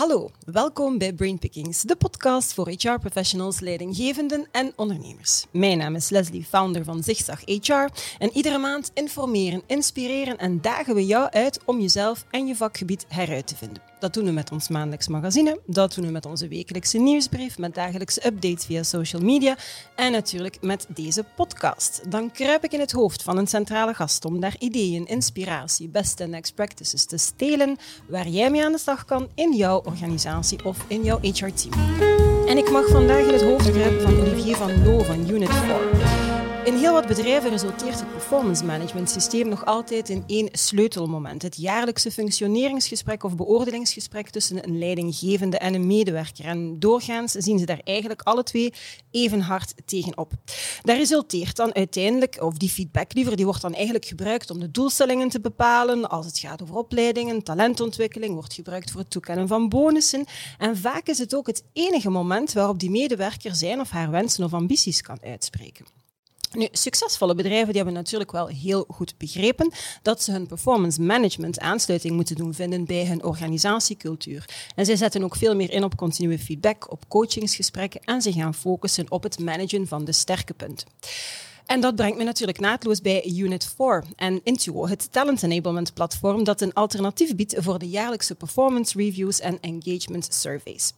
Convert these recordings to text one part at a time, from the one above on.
Hallo, welkom bij Brainpickings, de podcast voor HR-professionals, leidinggevenden en ondernemers. Mijn naam is Leslie, founder van Zigzag HR. En iedere maand informeren, inspireren en dagen we jou uit om jezelf en je vakgebied heruit te vinden. Dat doen we met ons maandelijks magazine, dat doen we met onze wekelijkse nieuwsbrief, met dagelijkse updates via social media en natuurlijk met deze podcast. Dan kruip ik in het hoofd van een centrale gast om daar ideeën, inspiratie, beste next practices te stelen waar jij mee aan de slag kan in jouw organisatie of in jouw HR-team. En ik mag vandaag in het hoofd kruipen van Olivier van Loo van Unit 4. In heel wat bedrijven resulteert het performance management systeem nog altijd in één sleutelmoment. Het jaarlijkse functioneringsgesprek of beoordelingsgesprek tussen een leidinggevende en een medewerker. En doorgaans zien ze daar eigenlijk alle twee even hard tegenop. Dat resulteert dan uiteindelijk, of die feedback liever, die wordt dan eigenlijk gebruikt om de doelstellingen te bepalen. Als het gaat over opleidingen, talentontwikkeling, wordt gebruikt voor het toekennen van bonussen. En vaak is het ook het enige moment waarop die medewerker zijn of haar wensen of ambities kan uitspreken. Nu, succesvolle bedrijven die hebben natuurlijk wel heel goed begrepen dat ze hun performance management aansluiting moeten doen vinden bij hun organisatiecultuur. En zij zetten ook veel meer in op continue feedback, op coachingsgesprekken en ze gaan focussen op het managen van de sterke punten. En dat brengt me natuurlijk naadloos bij Unit 4 en Intuo, het talent enablement platform dat een alternatief biedt voor de jaarlijkse performance reviews en engagement surveys.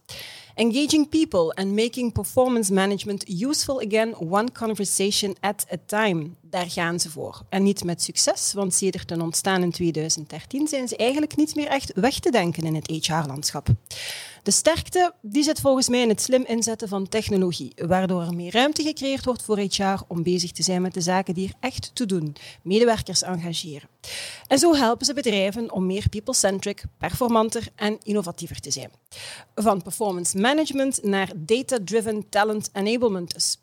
Engaging people and making performance management useful again, one conversation at a time. Daar gaan ze voor. En niet met succes, want sedert hun ontstaan in 2013 zijn ze eigenlijk niet meer echt weg te denken in het HR-landschap. De sterkte die zit volgens mij in het slim inzetten van technologie, waardoor er meer ruimte gecreëerd wordt voor HR om bezig te zijn met de zaken die er echt toe doen, medewerkers engageren. En zo helpen ze bedrijven om meer people-centric, performanter en innovatiever te zijn. Van performance management naar data-driven talent enablement dus.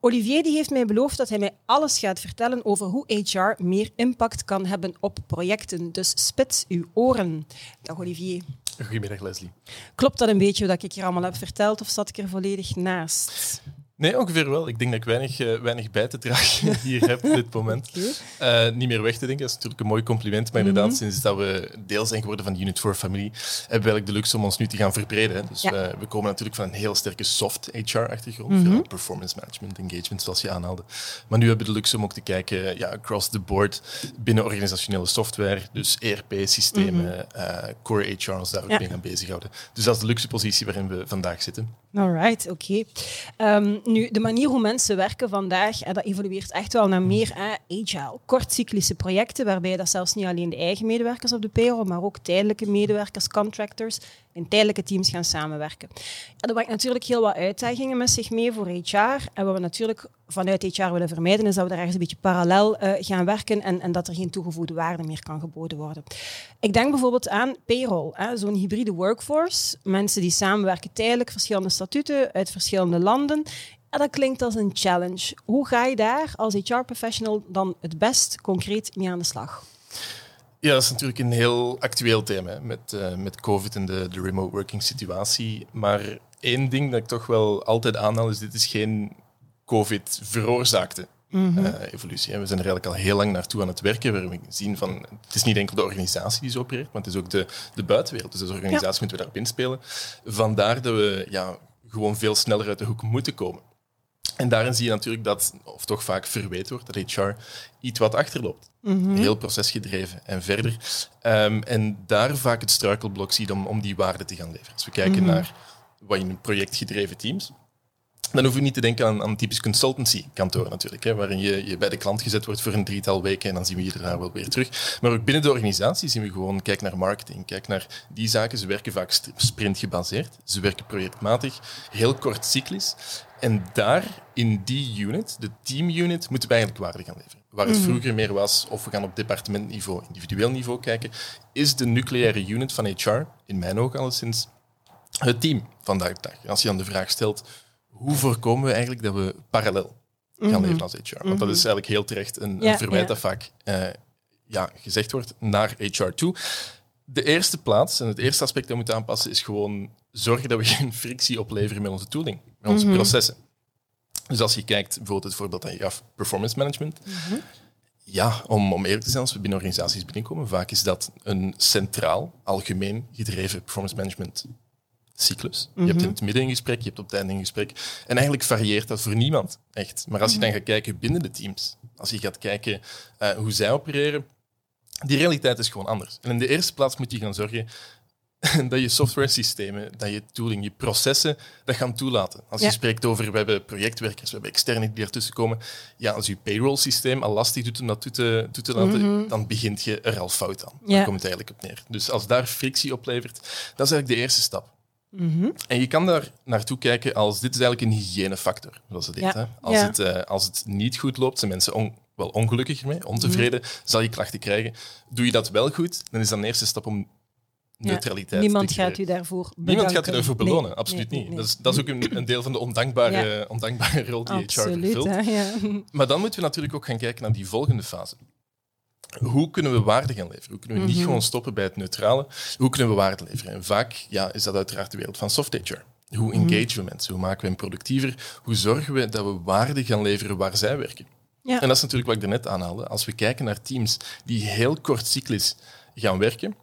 Olivier die heeft mij beloofd dat hij mij alles gaat vertellen over hoe HR meer impact kan hebben op projecten. Dus spits uw oren. Dag Olivier. Goedemiddag Leslie. Klopt dat een beetje wat ik hier allemaal heb verteld of zat ik er volledig naast? Nee, ongeveer wel. Ik denk dat ik weinig, uh, weinig bij te dragen hier heb op dit moment. Uh, niet meer weg te denken, dat is natuurlijk een mooi compliment. Maar inderdaad, mm -hmm. sinds dat we deel zijn geworden van de Unit 4 familie, hebben we eigenlijk de luxe om ons nu te gaan verbreden. Hè. Dus ja. uh, we komen natuurlijk van een heel sterke soft HR-achtergrond, mm -hmm. performance management, engagement, zoals je aanhaalde. Maar nu hebben we de luxe om ook te kijken ja, across the board binnen organisationele software, dus ERP-systemen, mm -hmm. core HR, ons daar ook ja. mee aan bezighouden. Dus dat is de luxe positie waarin we vandaag zitten. Alright, oké. Okay. Um, nu, de manier hoe mensen werken vandaag, hè, dat evolueert echt wel naar meer agile, kortcyclische projecten, waarbij dat zelfs niet alleen de eigen medewerkers op de payroll, maar ook tijdelijke medewerkers, contractors, in tijdelijke teams gaan samenwerken. Ja, dat brengt natuurlijk heel wat uitdagingen met zich mee voor HR. En wat we natuurlijk vanuit HR willen vermijden, is dat we daar ergens een beetje parallel uh, gaan werken en, en, dat er geen toegevoegde waarde meer kan geboden worden. Ik denk bijvoorbeeld aan payroll, zo'n hybride workforce. Mensen die samenwerken tijdelijk, verschillende statuten uit verschillende landen. Dat klinkt als een challenge. Hoe ga je daar als HR-professional dan het best concreet mee aan de slag? Ja, dat is natuurlijk een heel actueel thema met, uh, met COVID en de, de remote working situatie. Maar één ding dat ik toch wel altijd aanhaal is: dit is geen COVID veroorzaakte mm -hmm. uh, evolutie. We zijn er eigenlijk al heel lang naartoe aan het werken. We zien van, het is niet enkel de organisatie die zo opereert, maar het is ook de, de buitenwereld. Dus als organisatie ja. moeten we daarop inspelen. Vandaar dat we ja, gewoon veel sneller uit de hoek moeten komen. En daarin zie je natuurlijk dat, of toch vaak verweten wordt, dat HR iets wat achterloopt. Mm -hmm. Heel procesgedreven en verder. Um, en daar vaak het struikelblok ziet om, om die waarde te gaan leveren. Als we kijken mm -hmm. naar wat in projectgedreven teams, dan hoef je niet te denken aan, aan typisch consultancy-kantoor natuurlijk, hè, waarin je, je bij de klant gezet wordt voor een drietal weken en dan zien we je daarna wel weer terug. Maar ook binnen de organisatie zien we gewoon, kijk naar marketing, kijk naar die zaken. Ze werken vaak sprintgebaseerd, ze werken projectmatig, heel kort cyclisch. En daar, in die unit, de team-unit, moeten we eigenlijk waarde gaan leveren. Waar het vroeger meer was, of we gaan op departementniveau, individueel niveau kijken, is de nucleaire unit van HR, in mijn ogen alleszins, het team vandaag de dag. Als je dan de vraag stelt, hoe voorkomen we eigenlijk dat we parallel gaan mm -hmm. leven als HR? Want dat is eigenlijk heel terecht een, ja, een verwijt ja. dat vaak uh, ja, gezegd wordt naar HR toe. De eerste plaats en het eerste aspect dat we moeten aanpassen is gewoon zorgen dat we geen frictie opleveren met onze tooling, met onze -hmm. processen. Dus als je kijkt bijvoorbeeld het voorbeeld dat je gaf, performance management. Ja, om, om eerlijk te zijn, als we binnen organisaties binnenkomen, vaak is dat een centraal, algemeen gedreven performance management cyclus. Je hebt in het midden een gesprek, je hebt op het einde een gesprek. En eigenlijk varieert dat voor niemand, echt. Maar als je dan gaat kijken binnen de teams, als je gaat kijken uh, hoe zij opereren, die realiteit is gewoon anders. En in de eerste plaats moet je gaan zorgen dat je software systemen, dat je tooling, je processen dat gaan toelaten. Als je spreekt over, we hebben projectwerkers, we hebben externen die ertussen komen. Ja, als je payroll systeem al lastig doet om dat toe te, toe te laten, mhm. dan begint je er al fout aan. Daar komt het eigenlijk op neer. Dus als daar frictie oplevert, dat is eigenlijk de eerste stap. Mhm. En je kan daar naartoe kijken als dit is eigenlijk een hygiënefactor, zoals het heet. Hè? Als, het, uh, als het niet goed loopt, zijn mensen wel ongelukkiger mee, ontevreden, mhm. zal je klachten krijgen. Doe je dat wel goed, dan is dat de eerste stap om neutraliteit. niemand gaat u daarvoor bedanken. Niemand gaat u daarvoor belonen, absoluut niet. Dat is, dat is ook een, een, deel van de ondankbare, ondankbare rol die absoluut, HR vervult. ja. Maar dan moeten we natuurlijk ook gaan kijken naar die volgende fase. Hoe kunnen we waarde gaan leveren? Hoe kunnen we niet mhm. gewoon stoppen bij het neutrale? Hoe kunnen we waarde leveren? En vaak ja, is dat uiteraard de wereld van soft HR. Hoe mhm. engagen we mensen? Hoe maken we hen productiever? Hoe zorgen we dat we waarde gaan leveren waar zij werken? Ja. En dat is natuurlijk wat ik net aanhaalde. Als we kijken naar teams die heel kort cyclisch gaan werken,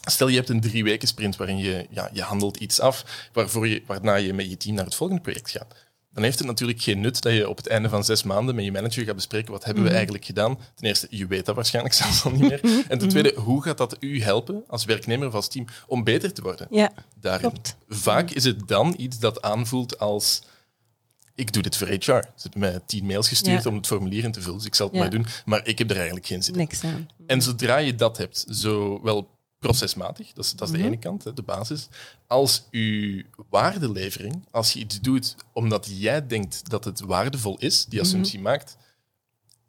Stel, je hebt een drie weken sprint waarin je, ja, je handelt iets af, waarvoor je, waarna je met je team naar het volgende project gaat. Dan heeft het natuurlijk geen nut dat je op het einde van zes maanden met je manager gaat bespreken wat hebben we mhm. eigenlijk gedaan. Ten eerste, je weet dat waarschijnlijk zelfs al niet meer. En ten mhm. tweede, hoe gaat dat u helpen als werknemer of als team om beter te worden? Ja, daarin. Klopt. Vaak is het dan iets dat aanvoelt als ik doe dit voor HR. Ze hebben mij tien mails gestuurd om het formulier in te vullen, dus ik zal het maar doen. Maar ik heb er eigenlijk geen zin in. Niks aan. En zodra je dat hebt, zowel procesmatig, dat is, dat is de mhm. ene kant, de basis. Als uw waardelevering, als je iets doet omdat jij denkt dat het waardevol is, die mhm. assumptie maakt,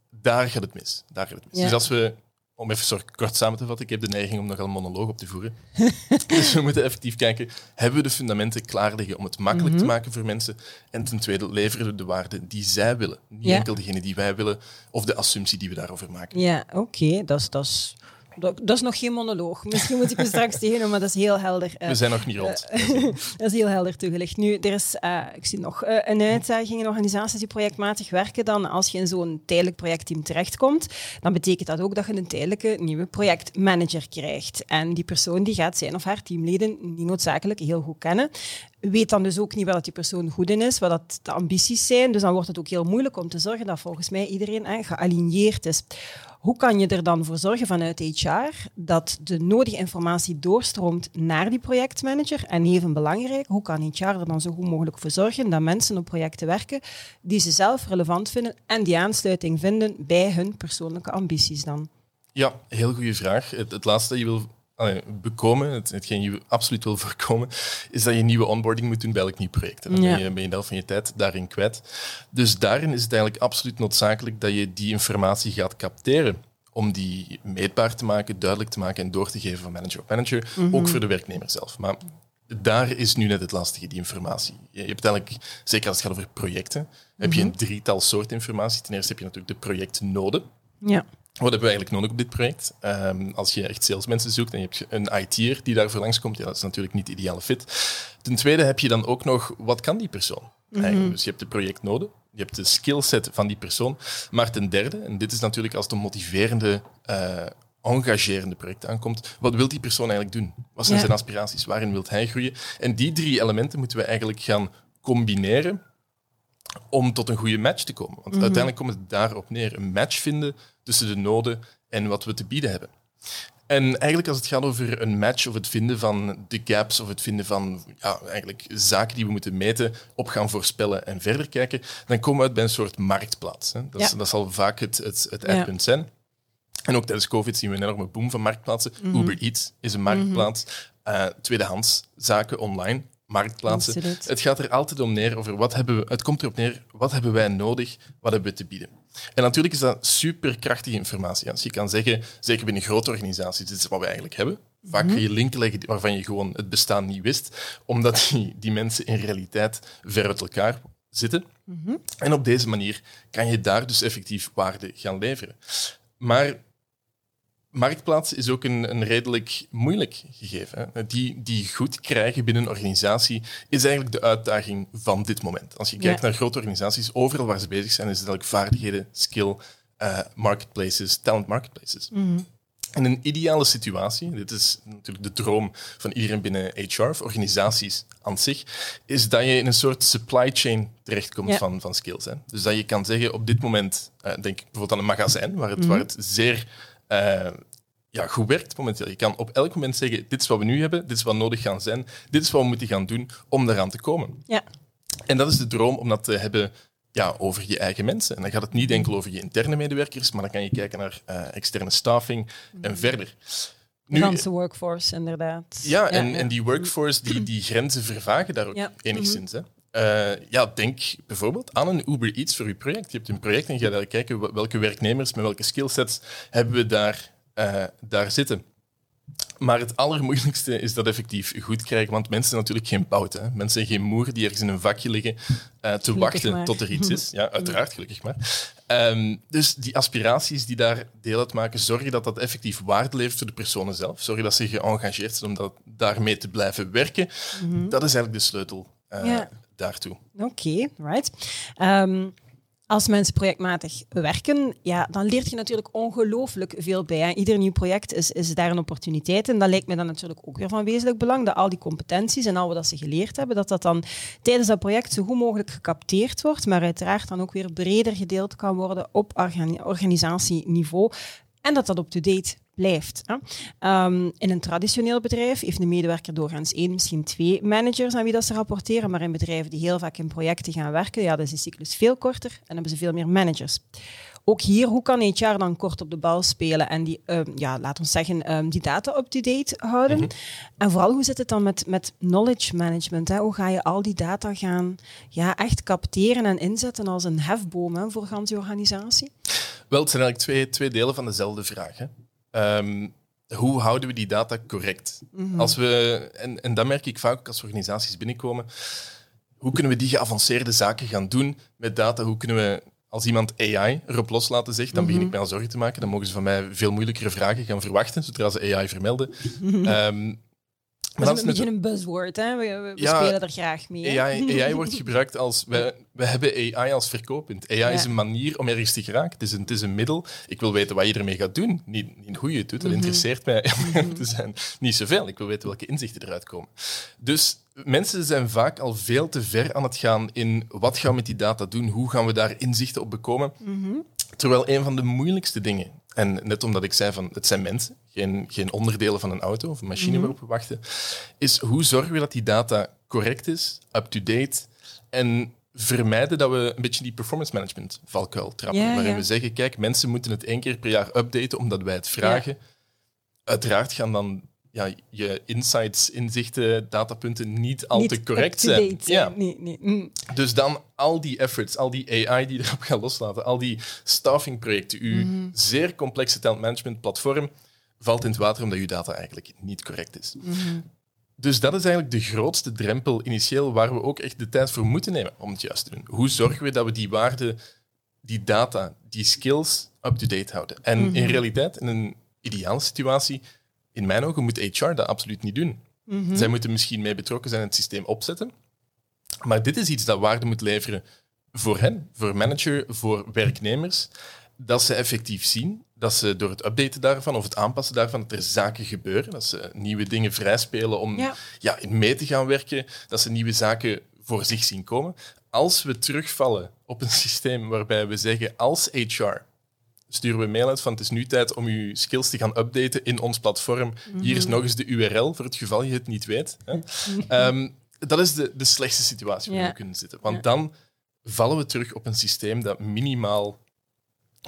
daar gaat het mis. Daar gaat het mis. Dus als we, om even zo kort samen te vatten, ik heb de neiging om nogal een monoloog op te voeren. dus we moeten effectief kijken, hebben we de fundamenten klaar liggen om het makkelijk te mhm. maken voor mensen? En ten tweede, leveren we de waarde die zij willen? Niet enkel degene die wij willen, of de assumptie die we daarover maken. Ja, oké. Dat is... Dat is dat, is nog geen monoloog. Misschien moet ik me straks tegen, maar dat is heel helder. Uh, We zijn nog niet rond. Uh, dat is heel helder toegelicht. Nu, er is, uh, ik zie nog een uitdaging in organisaties die projectmatig werken. Dan als je in zo'n tijdelijk projectteam terechtkomt, dan betekent dat ook dat je een tijdelijke nieuwe projectmanager krijgt. En die persoon die gaat zijn of haar teamleden niet noodzakelijk heel goed kennen weet dan dus ook niet waar dat die persoon goed in is, wat dat de ambities zijn. Dus dan wordt het ook heel moeilijk om te zorgen dat volgens mij iedereen hè, gealigneerd is. Hoe kan je er dan voor zorgen vanuit HR dat de nodige informatie doorstroomt naar die projectmanager? En even belangrijk, hoe kan HR er dan zo goed mogelijk voor zorgen dat mensen op projecten werken die ze zelf relevant vinden en die aansluiting vinden bij hun persoonlijke ambities dan? Ja, heel goede vraag. Het, het laatste je wil bekomen, het, hetgeen je absoluut wil voorkomen, is dat je nieuwe onboarding moet doen bij elk nieuw project. Dan ben, je, ben je de helft van je tijd daarin kwijt. Dus daarin is het eigenlijk absoluut noodzakelijk dat je die informatie gaat capteren om die meetbaar te maken, duidelijk te maken en door te geven van manager op manager, mhm. ook voor de werknemer zelf. Maar daar is nu net het lastige, die informatie. Je hebt eigenlijk, zeker als het gaat over projecten, heb je mhm. een drietal soorten informatie. Ten eerste heb je natuurlijk de projectnode. Ja. Wat hebben we eigenlijk nodig op dit project? Um, als je echt salesmensen zoekt en je hebt een IT'er die daarvoor langskomt, ja, dat is natuurlijk niet de ideale fit. Ten tweede heb je dan ook nog, wat kan die persoon? Mm Dus je hebt de projectnode, je hebt de skillset van die persoon. Maar ten derde, en dit is natuurlijk als de motiverende, uh, engagerende project aankomt, wat wil die persoon eigenlijk doen? Wat zijn zijn aspiraties? Waarin wil hij groeien? En die drie elementen moeten we eigenlijk gaan combineren om tot een goede match te komen. Want mhm. uiteindelijk komt het daarop neer. Een match vinden tussen de noden en wat we te bieden hebben. En eigenlijk als het gaat over een match of het vinden van de gaps of het vinden van ja, eigenlijk zaken die we moeten meten, op gaan voorspellen en verder kijken, dan komen we uit bij een soort marktplaats. Hè. Dat, dat zal vaak het, het, het eindpunt zijn. En ook tijdens COVID zien we een enorme boom van marktplaatsen. Mhm. Uber Eats is een marktplaats. Uh, tweedehands zaken online marktplaatsen. Het gaat er altijd om neer over wat hebben we, het komt erop neer, wat hebben wij nodig, wat hebben we te bieden. En natuurlijk is dat superkrachtige informatie. Als je kan zeggen, zeker binnen grote organisaties, dit is wat we eigenlijk hebben. Vaak kun je mhm. linken leggen waarvan je gewoon het bestaan niet wist, omdat die, die mensen in realiteit ver uit elkaar zitten. Mhm. En op deze manier kan je daar dus effectief waarde gaan leveren. Maar marktplaats is ook een, een redelijk moeilijk gegeven. Hè. Die, die goed krijgen binnen een organisatie is eigenlijk de uitdaging van dit moment. Als je kijkt naar grote organisaties, overal waar ze bezig zijn, is het eigenlijk vaardigheden, skill, uh, marketplaces, talent marketplaces. Mhm. En een ideale situatie, dit is natuurlijk de droom van iedereen binnen HR of organisaties aan zich, is dat je in een soort supply chain terechtkomt Ja. van, van skills. Hè. Dus dat je kan zeggen, op dit moment, eh, denk ik bijvoorbeeld aan een magazijn, waar het, waar het zeer eh, ja, goed werkt momenteel. Je kan op elk moment zeggen, dit is wat we nu hebben, dit is wat nodig gaan zijn, dit is wat we moeten gaan doen om daaraan te komen. Ja. En dat is de droom om dat te hebben ja, over je eigen mensen. En dan gaat het niet enkel over je interne medewerkers, maar dan kan je kijken naar eh, externe staffing en verder. De ganse workforce, inderdaad. ja, en, en die workforce, die, die grenzen vervagen daar ook Ja. enigszins. Hè. Eh, ja, denk bijvoorbeeld aan een Uber Eats voor je project. Je hebt een project en je gaat kijken wel- welke werknemers met welke skillsets hebben we daar, eh, daar zitten. Maar het allermoeilijkste is dat effectief goed krijgen, want mensen zijn natuurlijk geen bout. Hè. Mensen zijn geen moer die ergens in een vakje liggen eh, te wachten maar. tot er iets is. Ja, uiteraard, gelukkig maar. Ehm, dus die aspiraties die daar deel uitmaken, zorgen dat dat effectief waarde levert voor de personen zelf. Zorgen dat ze geëngageerd zijn om dat, daarmee te blijven werken. Dat is eigenlijk de sleutel Ja. Daartoe. Oké, right. Ehm, als mensen projectmatig werken, ja, dan leert je natuurlijk ongelooflijk veel bij. Ieder nieuw project is, is daar een opportuniteit. En dat lijkt me dan natuurlijk ook weer van wezenlijk belang, dat al die competenties en al wat ze geleerd hebben, dat dat dan tijdens dat project zo goed mogelijk gecapteerd wordt, maar uiteraard dan ook weer breder gedeeld kan worden op organi- organisatieniveau. En dat dat up-to-date blijft. Hè. Ehm, in een traditioneel bedrijf heeft een medewerker doorgaans één, misschien twee managers aan wie dat ze rapporteren. Maar in bedrijven die heel vaak in projecten gaan werken, ja, dan is die cyclus veel korter en hebben ze veel meer managers. Ook hier, hoe kan HR dan kort op de bal spelen en die, ehm, ja, laten we zeggen, ehm, die data up-to-date houden? En vooral, hoe zit het dan met, met knowledge management? Hè? Hoe ga je al die data gaan ja, echt capteren en inzetten als een hefboom hè, voor gans je organisatie? Wel, het zijn eigenlijk twee, twee delen van dezelfde vraag. Hè. Ehm, hoe houden we die data correct? Als we, en, en dat merk ik vaak ook als organisaties binnenkomen. Hoe kunnen we die geavanceerde zaken gaan doen met data? Hoe kunnen we, als iemand AI erop loslaten zegt, dan begin ik mij al zorgen te maken. Dan mogen ze van mij veel moeilijkere vragen gaan verwachten, zodra ze AI vermelden. Ehm, maar Dat is een beetje een buzzword, hè? We, we- we Ja, spelen er graag mee. AI, AI wordt gebruikt als... We, we hebben AI als verkooppunt. AI is een manier om ergens te geraken. Het is, een, het is een middel. Ik wil weten wat je ermee gaat doen. Niet, niet hoe je het doet. Dat interesseert mij om te zijn niet zoveel. Ik wil weten welke inzichten eruit komen. Dus mensen zijn vaak al veel te ver aan het gaan in wat gaan we met die data doen? Hoe gaan we daar inzichten op bekomen? Terwijl een van de moeilijkste dingen, en net omdat ik zei van het zijn mensen, geen, geen onderdelen van een auto of een machine waarop we wachten, is hoe zorgen we dat die data correct is, up-to-date en vermijden dat we een beetje die performance management valkuil trappen. Ja, waarin ja. we zeggen, kijk, mensen moeten het één keer per jaar updaten omdat wij het vragen. Uiteraard gaan dan ja, je insights, inzichten, datapunten niet al Niet te correct zijn. Ja. Nee, nee. Mm. Dus dan al die efforts, al die AI die erop gaan loslaten, al die staffingprojecten, uw Mhm. zeer complexe talentmanagement platform, valt in het water omdat uw data eigenlijk niet correct is. Mhm. Dus dat is eigenlijk de grootste drempel initieel waar we ook echt de tijd voor moeten nemen om het juist te doen. Hoe zorgen we dat we die waarde, die data, die skills up-to-date houden? En Mhm. in realiteit, in een ideale situatie, in mijn ogen moet HR dat absoluut niet doen. Mhm. Zij moeten misschien mee betrokken zijn en het systeem opzetten. Maar dit is iets dat waarde moet leveren voor hen, voor manager, voor werknemers. Dat ze effectief zien, dat ze door het updaten daarvan of het aanpassen daarvan, dat er zaken gebeuren, dat ze nieuwe dingen vrijspelen om Ja. ja. in mee te gaan werken, dat ze nieuwe zaken voor zich zien komen. Als we terugvallen op een systeem waarbij we zeggen als HR sturen we een mail uit van het is nu tijd om je skills te gaan updaten in ons platform. Hier is nog eens de URL voor het geval je het niet weet. Hè. Ehm, dat is de, de slechtste situatie waar Ja. we kunnen zitten. Want Ja. dan vallen we terug op een systeem dat minimaal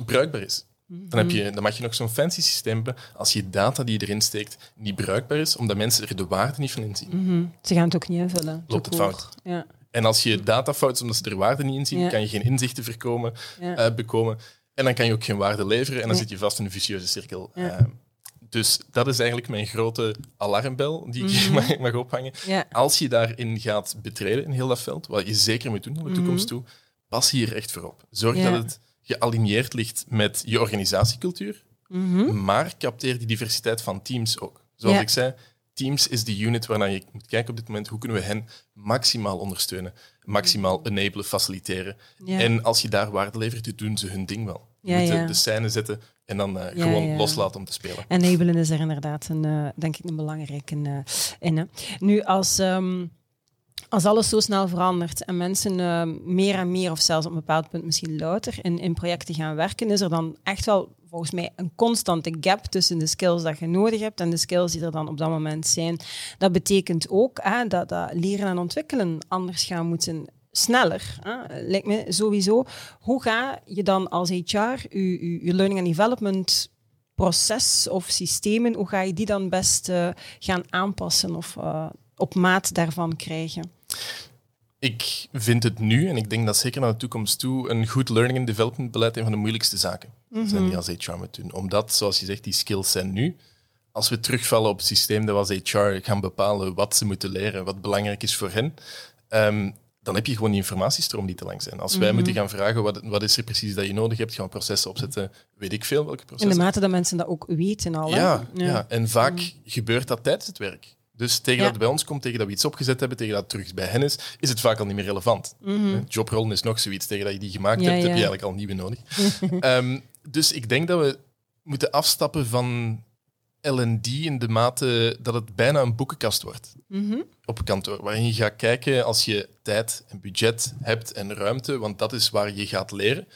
bruikbaar is. Dan, heb je, dan mag je nog zo'n fancy systeem hebben als je data die je erin steekt niet bruikbaar is, omdat mensen er de waarde niet van inzien. Mhm. Ze gaan het ook niet invullen. Loopt het fout. Ja. En als je data fout is omdat ze er waarde niet in zien, Ja. kan je geen inzichten voorkomen, Ja. eh, bekomen. En dan kan je ook geen waarde leveren en dan zit je vast in een vicieuze cirkel. Ja. Eh, dus dat is eigenlijk mijn grote alarmbel die ik hier Mhm. mag, ophangen. Ja. Als je daarin gaat betreden in heel dat veld, wat je zeker moet doen naar de toekomst toe, pas hier echt voor op. Zorg Mhm. Ja. dat het gealigneerd ligt met je organisatiecultuur, Mhm. maar capteer die diversiteit van teams ook. Zoals ik zei, teams is de unit waarnaar je moet kijken op dit moment. Hoe kunnen we hen maximaal ondersteunen, maximaal enablen, faciliteren. Ja. En als je daar waarde levert, doen ze hun ding wel. Je Ja, moet de- ja. de scène zetten en dan eh, gewoon loslaten om te spelen. Enablen is er inderdaad een, eh, denk ik een belangrijke eh, in. Hè. Nu, als, ehm, als alles zo snel verandert en mensen eh, meer en meer, of zelfs op een bepaald punt misschien louter, in, in projecten gaan werken, is er dan echt wel volgens mij een constante gap tussen de skills dat je nodig hebt en de skills die er dan op dat moment zijn. Dat betekent ook hè, dat, dat leren en ontwikkelen anders gaan moeten sneller. Hè. Lijkt me sowieso. Hoe ga je dan als HR je learning and development proces of systemen, hoe ga je die dan best eh, gaan aanpassen of eh, op maat daarvan krijgen? Ik vind het nu, en ik denk dat zeker naar de toekomst toe, een goed learning and development beleid een van de moeilijkste zaken zijn Mhm. die als HR moet doen. Omdat, zoals je zegt, die skills zijn nu. Als we terugvallen op het systeem dat we als HR gaan bepalen wat ze moeten leren, wat belangrijk is voor hen, ehm, dan heb je gewoon die informatiestroom die te lang zijn. Als wij Mhm. moeten gaan vragen wat, wat is er precies dat je nodig hebt, gaan we processen opzetten, weet ik veel welke In processen. de mate dat mensen dat ook weten al. Ja, ja. en vaak Mm. gebeurt dat tijdens het werk. Dus tegen Ja. dat het bij ons komt, tegen dat we iets opgezet hebben, tegen dat het terug bij hen is, is het vaak al niet meer relevant. Mhm. Jobrollen is nog zoiets. Tegen dat je die gemaakt Ja, hebt, heb je eigenlijk al nieuwe nodig. Ehm, dus ik denk dat we moeten afstappen van L&D in de mate dat het bijna een boekenkast wordt Mhm. op kantoor. Waarin je gaat kijken als je tijd en budget hebt en ruimte, want dat is waar je gaat leren.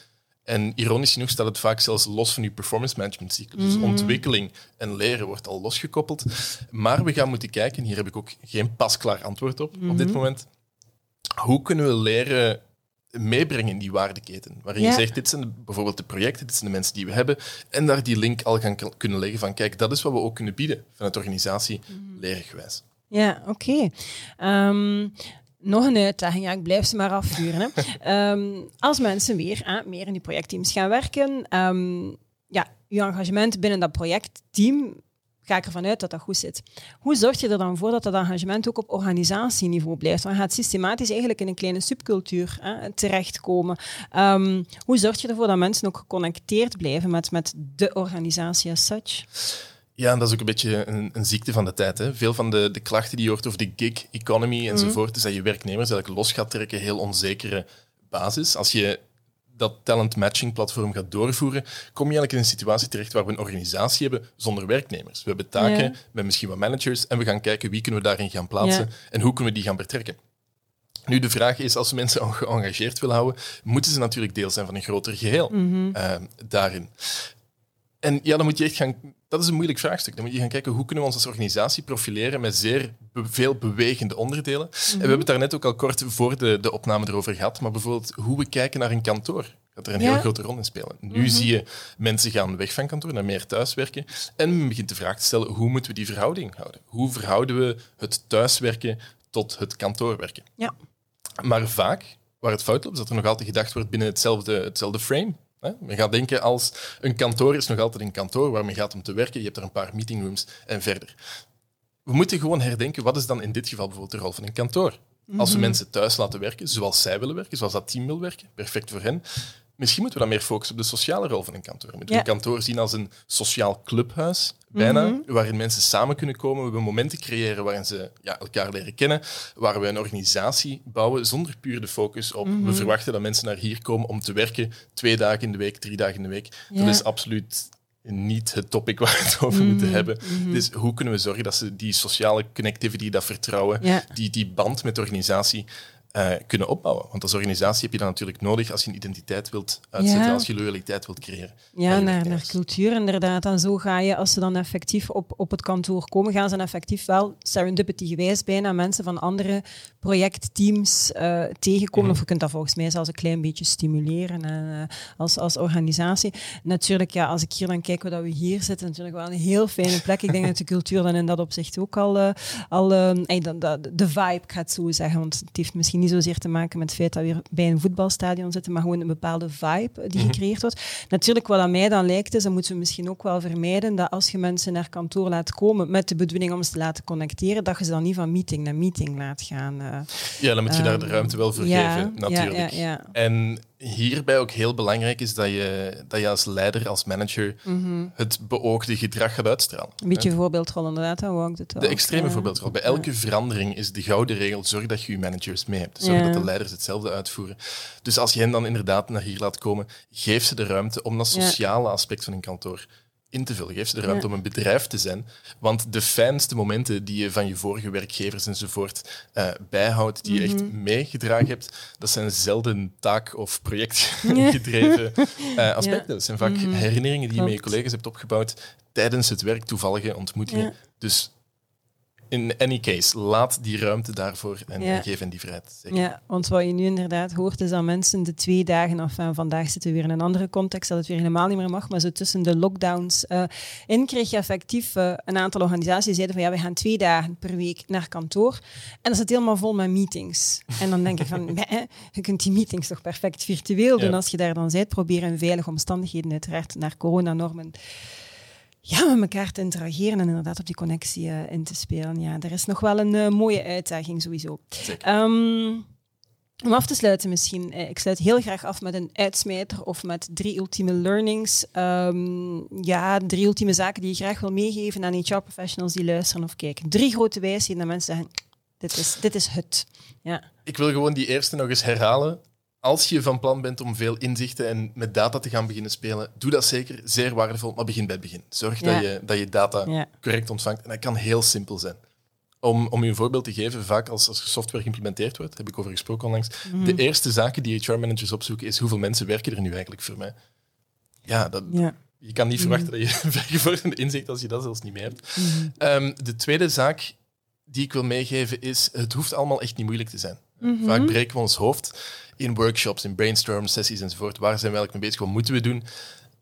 En ironisch genoeg staat het vaak zelfs los van je performance management cyclus. Dus Mhm. ontwikkeling en leren wordt al losgekoppeld. Maar we gaan moeten kijken, hier heb ik ook geen pasklaar antwoord op op dit Mhm. moment. Hoe kunnen we leren meebrengen in die waardeketen? Waarin Ja. je zegt, dit zijn de- bijvoorbeeld de projecten, dit zijn de mensen die we hebben. En daar die link al gaan kunnen leggen van, kijk, dat is wat we ook kunnen bieden vanuit de organisatie, lerengewijs. Ja, oké. Ehm, nog een uitdaging, ja, ik blijf ze maar afvuren. Hè. Ehm, als mensen weer hè, meer in die projectteams gaan werken, ehm, ja, je engagement binnen dat projectteam, ga ik ervan uit dat dat goed zit. Hoe zorg je er dan voor dat dat engagement ook op organisatieniveau blijft? Want je gaat systematisch eigenlijk in een kleine subcultuur hè, terechtkomen. Ehm, hoe zorg je ervoor dat mensen ook geconnecteerd blijven met, met de organisatie as such? Ja, en dat is ook een beetje een, een ziekte van de tijd. Hè. Veel van de, de klachten die je hoort over de gig economy enzovoort, is dat je werknemers eigenlijk los gaat trekken, heel onzekere basis. Als je dat talent matching platform gaat doorvoeren, kom je eigenlijk in een situatie terecht waar we een organisatie hebben zonder werknemers. We hebben taken Ja. met misschien wat managers en we gaan kijken wie kunnen we daarin gaan plaatsen Ja. en hoe kunnen we die gaan betrekken. Nu, de vraag is, als we mensen geëngageerd willen houden, moeten ze natuurlijk deel zijn van een groter geheel eh, daarin. En ja, dan moet je echt gaan. Dat is een moeilijk vraagstuk. Dan moet je gaan kijken hoe kunnen we ons als organisatie profileren met zeer be- veel bewegende onderdelen. En we hebben het daar net ook al kort voor de, de opname erover gehad. Maar bijvoorbeeld hoe we kijken naar een kantoor gaat er een Ja. heel grote rol in spelen. Nu zie je mensen gaan weg van kantoor naar meer thuiswerken. En men begint de vraag te stellen hoe moeten we die verhouding houden? Hoe verhouden we het thuiswerken tot het kantoorwerken? Ja. Maar vaak, waar het fout loopt, is dat er nog altijd gedacht wordt binnen hetzelfde, hetzelfde frame. Hè? Men gaat denken als een kantoor is nog altijd een kantoor waar men gaat om te werken. Je hebt er een paar meetingrooms en verder. We moeten gewoon herdenken, wat is dan in dit geval bijvoorbeeld de rol van een kantoor? Als we mensen thuis laten werken, zoals zij willen werken, zoals dat team wil werken, perfect voor hen. Misschien moeten we dan meer focussen op de sociale rol van een kantoor. We moeten Ja. een kantoor zien als een sociaal clubhuis, bijna, waarin mensen samen kunnen komen. We momenten creëren waarin ze ja, elkaar leren kennen, waar we een organisatie bouwen zonder puur de focus op we verwachten dat mensen naar hier komen om te werken twee dagen in de week, drie dagen in de week. Ja. Dat is absoluut niet het topic waar we het over moeten hebben. Dus hoe kunnen we zorgen dat ze die sociale connectivity, dat vertrouwen, Ja. die, die band met de organisatie eh, kunnen opbouwen? Want als organisatie heb je dat natuurlijk nodig als je een identiteit wilt uitzetten, Ja. als je loyaliteit wilt creëren. Ja, naar, naar cultuur inderdaad. En zo ga je, als ze dan effectief op, op het kantoor komen, gaan ze dan effectief wel serendipity-gewijs bijna mensen van andere projectteams eh, tegenkomen. Of je kunt dat volgens mij zelfs een klein beetje stimuleren en, eh, als, als organisatie. Natuurlijk, ja, als ik hier dan kijk hoe dat we hier zitten, natuurlijk wel een heel fijne plek. Ik denk dat de cultuur dan in dat opzicht ook al, al ey, dat- dat- de vibe, ik ga het zo zeggen, want het heeft misschien niet zozeer te maken met het feit dat we hier bij een voetbalstadion zitten, maar gewoon een bepaalde vibe die gecreëerd wordt. Natuurlijk, wat aan mij dan lijkt, is, dan moeten we misschien ook wel vermijden dat als je mensen naar kantoor laat komen met de bedoeling om ze te laten connecteren, dat je ze dan niet van meeting naar meeting laat gaan. eh. Ja, dan moet je daar de Ehm, ruimte wel voor ja, geven, ja, natuurlijk. ja, ja. En hierbij ook heel belangrijk is dat je, dat je als leider, als manager, het beoogde gedrag gaat uitstralen. Een beetje voorbeeldrol inderdaad, hoe hangt het. De extreme Ja. voorbeeldrol. Bij elke verandering is de gouden regel: zorg dat je je managers mee hebt. Zorg Ja. dat de leiders hetzelfde uitvoeren. Dus als je hen dan inderdaad naar hier laat komen, geef ze de ruimte om dat sociale aspect van een kantoor in te vullen. Geef ze de ruimte Ja. om een bedrijf te zijn. Want de fijnste momenten die je van je vorige werkgevers enzovoort eh, bijhoudt, die je Mhm. echt meegedragen hebt, dat zijn zelden taak- of projectgedreven eh, aspecten. Dat zijn vaak herinneringen die je met je Mhm. Collega's hebt opgebouwd tijdens het werk, toevallige ontmoetingen. Ja. Dus in any case, laat die ruimte daarvoor en, Ja. geef hen die vrijheid. Zeker. Ja, want wat je nu inderdaad hoort is dat mensen de twee dagen, of eh, vandaag zitten we weer in een andere context, dat het weer helemaal niet meer mag, maar zo tussen de lockdowns eh, in kreeg je effectief eh, een aantal organisaties die zeiden van ja, we gaan twee dagen per week naar kantoor en dat zit helemaal vol met meetings. En dan denk ik van, je kunt die meetings toch perfect virtueel doen Ja. als je daar dan bent. Probeer in veilige omstandigheden uiteraard naar coronanormen ja, met elkaar te interageren en inderdaad op die connectie eh, in te spelen. Ja, er is nog wel een eh, mooie uitdaging sowieso. Ehm, om af te sluiten misschien. eh, Ik sluit heel graag af met een uitsmijter of met drie ultieme learnings. Ehm, ja, drie ultieme zaken die je graag wil meegeven aan HR-professionals die luisteren of kijken. Drie grote wijsheden dat mensen zeggen, dit is, dit is het. Ja. Ik wil gewoon die eerste nog eens herhalen. Als je van plan bent om veel inzichten en met data te gaan beginnen spelen, doe dat zeker. Zeer waardevol, maar begin bij het begin. Zorg Ja. dat, je, dat je data Ja. correct ontvangt. En dat kan heel simpel zijn. Om, om je een voorbeeld te geven, vaak als, als software geïmplementeerd wordt, heb ik over gesproken onlangs, Mhm. de eerste zaken die HR-managers opzoeken is hoeveel mensen werken er nu eigenlijk voor mij. Ja, dat, Ja. je kan niet verwachten dat je vergevorderde inzicht als je dat zelfs niet meer hebt. Ehm, de tweede zaak die ik wil meegeven is, het hoeft allemaal echt niet moeilijk te zijn. Vaak breken we ons hoofd in workshops, in brainstorm sessies enzovoort. Waar zijn we eigenlijk mee bezig? Wat moeten we doen?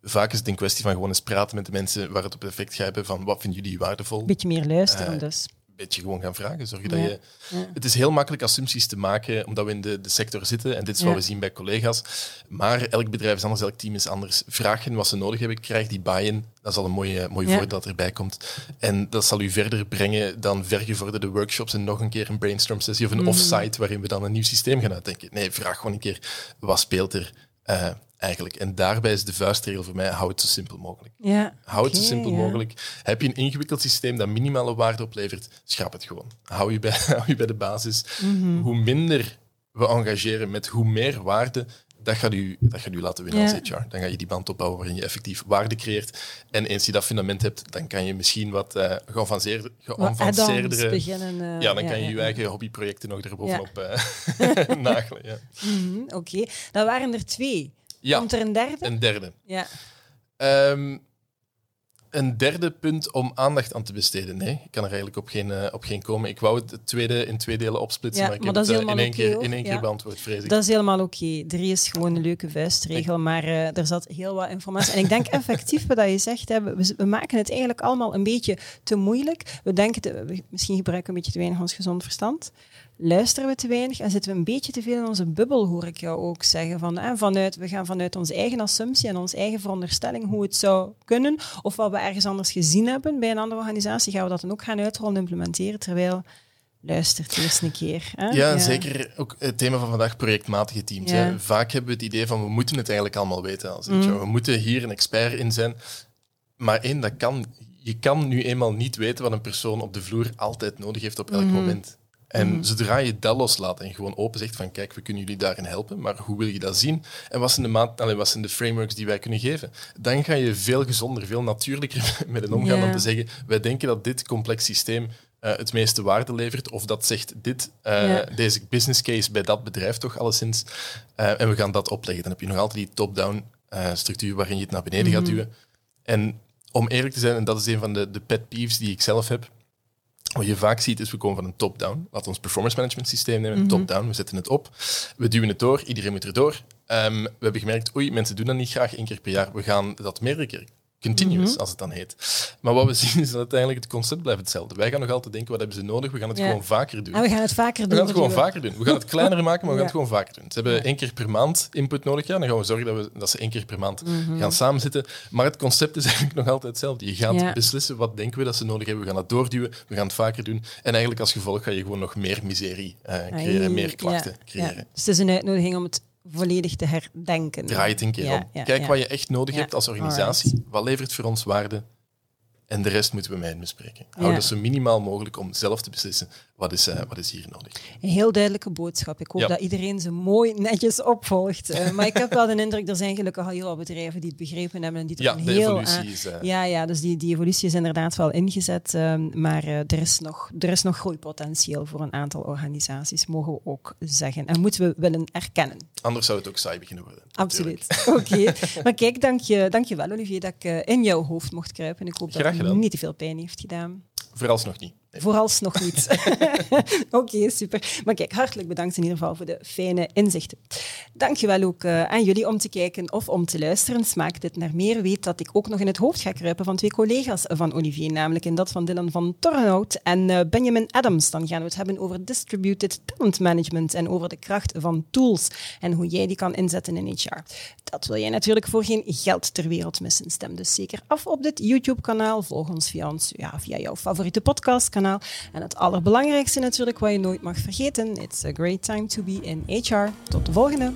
Vaak is het een kwestie van gewoon eens praten met de mensen waar het op effect gaat hebben van wat vinden jullie waardevol? Een beetje meer luisteren Eh, dus. Een beetje gewoon gaan vragen. Zorgen dat Ja. je... Ja. Het is heel makkelijk assumpties te maken, omdat we in de, de sector zitten. En dit is Ja. wat we zien bij collega's. Maar elk bedrijf is anders, elk team is anders. Vraag hen wat ze nodig hebben, krijg die buy-in. Dat is al een mooi, mooi Ja. voordeel dat erbij komt. En dat zal u verder brengen dan vergevorderde workshops en nog een keer een brainstorm sessie of Mhm. een offsite waarin we dan een nieuw systeem gaan uitdenken. Nee, vraag gewoon een keer, wat speelt er eh, eigenlijk? En daarbij is de vuistregel voor mij, hou het zo simpel mogelijk. Ja. Hou het zo simpel ja. mogelijk. Heb je een ingewikkeld systeem dat minimale waarde oplevert, schrap het gewoon. Hou je bij, hou je bij de basis. Mhm. Hoe minder we engageren met hoe meer waarde, dat gaat u, dat gaat u laten winnen Ja. als HR. Dan ga je die band opbouwen waarin je effectief waarde creëert. En eens je dat fundament hebt, dan kan je misschien wat eh geavanceerder, Wat add-ons geavanceerdere... beginnen. eh, Ja, dan kan je je eigen hobbyprojecten nog erbovenop eh nagelen. Ja. Mhm, Oké, dan waren er twee. ja, Komt er een derde? een derde. Ja. Ehm, een derde punt om aandacht aan te besteden. Nee, ik kan er eigenlijk op geen, eh, op geen komen. Ik wou het tweede in twee delen opsplitsen, Ja, maar ik maar heb dat het eh, in één keer, in één keer beantwoord, vrees ik. Dat is helemaal oké. Drie is gewoon een leuke vuistregel, maar eh, er zat heel wat informatie. En ik denk effectief wat je zegt, hè, we, we maken het eigenlijk allemaal een beetje te moeilijk. We denken, te- we- misschien gebruiken we een beetje te weinig ons gezond verstand. Luisteren we te weinig en zitten we een beetje te veel in onze bubbel, hoor ik jou ook zeggen. Van, hè, vanuit, we gaan vanuit onze eigen assumptie en onze eigen veronderstelling hoe het zou kunnen, of wat we ergens anders gezien hebben bij een andere organisatie, gaan we dat dan ook gaan uitrollen en implementeren, terwijl... Luistert eerst een keer. Hè? Ja, zeker ook het thema van vandaag, projectmatige teams. Ja. Hè. Vaak hebben we het idee van we moeten het eigenlijk allemaal weten. Als Mm. We moeten hier een expert in zijn. Maar één, dat kan, je kan nu eenmaal niet weten wat een persoon op de vloer altijd nodig heeft op elk Mhm. moment. En zodra je dat loslaat en gewoon open zegt van kijk, we kunnen jullie daarin helpen, maar hoe wil je dat zien? En wat zijn de, maat, allee, wat zijn de frameworks die wij kunnen geven? Dan ga je veel gezonder, veel natuurlijker met hen omgaan Ja. dan te zeggen wij denken dat dit complex systeem eh, het meeste waarde levert of dat zegt dit, eh, deze business case bij dat bedrijf toch alleszins. Eh, en we gaan dat opleggen. Dan heb je nog altijd die top-down structuur waarin je het naar beneden gaat Mhm. duwen. En om eerlijk te zijn, en dat is een van de, de pet peeves die ik zelf heb, wat je vaak ziet is, we komen van een top-down. Laten we ons performance management systeem nemen. Mhm. Top-down, we zetten het op. We duwen het door, iedereen moet erdoor. Ehm we hebben gemerkt, oei, mensen doen dat niet graag één keer per jaar. We gaan dat meerdere keer. Continuous, Mhm. als het dan heet. Maar wat we zien is dat uiteindelijk het concept blijft hetzelfde. Wij gaan nog altijd denken, wat hebben ze nodig? We gaan het Ja. gewoon vaker doen. En we gaan het vaker We doen. gaan het gewoon vaker doen. We gaan het kleiner maken, maar we gaan het gewoon vaker doen. Ze hebben één keer per maand input nodig. Ja, dan gaan we zorgen dat, we, dat ze één keer per maand Mhm. gaan samenzitten. Maar het concept is eigenlijk nog altijd hetzelfde. Je gaat beslissen wat denken we dat ze nodig hebben. We gaan dat doorduwen. We gaan het vaker doen. En eigenlijk als gevolg ga je gewoon nog meer miserie eh, creëren, Ai, meer klachten creëren. ja. Dus het is een uitnodiging om het volledig te herdenken. Draai het een keer Ja, om. ja, Kijk ja. wat je echt nodig hebt als organisatie. Wat levert voor ons waarde? En de rest moeten we met hen bespreken. Hou dat zo minimaal mogelijk om zelf te beslissen wat is, eh, wat is hier nodig. Een heel duidelijke boodschap. Ik hoop Ja. dat iedereen ze mooi netjes opvolgt. Eh, maar ik heb wel de indruk, er zijn gelukkig al heel wat bedrijven die het begrepen hebben en die het Ja, de heel evolutie is... eh, Ja, ja, dus die, die evolutie is inderdaad wel ingezet. ehm, maar er, is nog, er is nog groeipotentieel voor een aantal organisaties, mogen we ook zeggen. En moeten we willen erkennen. Anders zou het ook saai beginnen worden. Absoluut. Oké. Maar kijk, dank je, dank je wel, Olivier, dat ik in jouw hoofd mocht kruipen. Ik hoop dat Graag het gedaan. niet te veel pijn heeft gedaan. Vooralsnog niet. Vooralsnog niet. Oké, super. Maar kijk, hartelijk bedankt in ieder geval voor de fijne inzichten. Dankjewel ook aan jullie om te kijken of om te luisteren. Smaakt dit naar meer? Weet dat ik ook nog in het hoofd ga kruipen van twee collega's van Olivier, namelijk in dat van Dylan van Torrenhout en eh, Benjamin Adams. Dan gaan we het hebben over distributed talent management en over de kracht van tools en hoe jij die kan inzetten in HR. Dat wil jij natuurlijk voor geen geld ter wereld missen. Stem dus zeker af op dit YouTube-kanaal. Volg ons via, ons ja, via jouw favoriete podcastkanaal. En het allerbelangrijkste natuurlijk, wat je nooit mag vergeten. It's a great time to be in HR. Tot de volgende.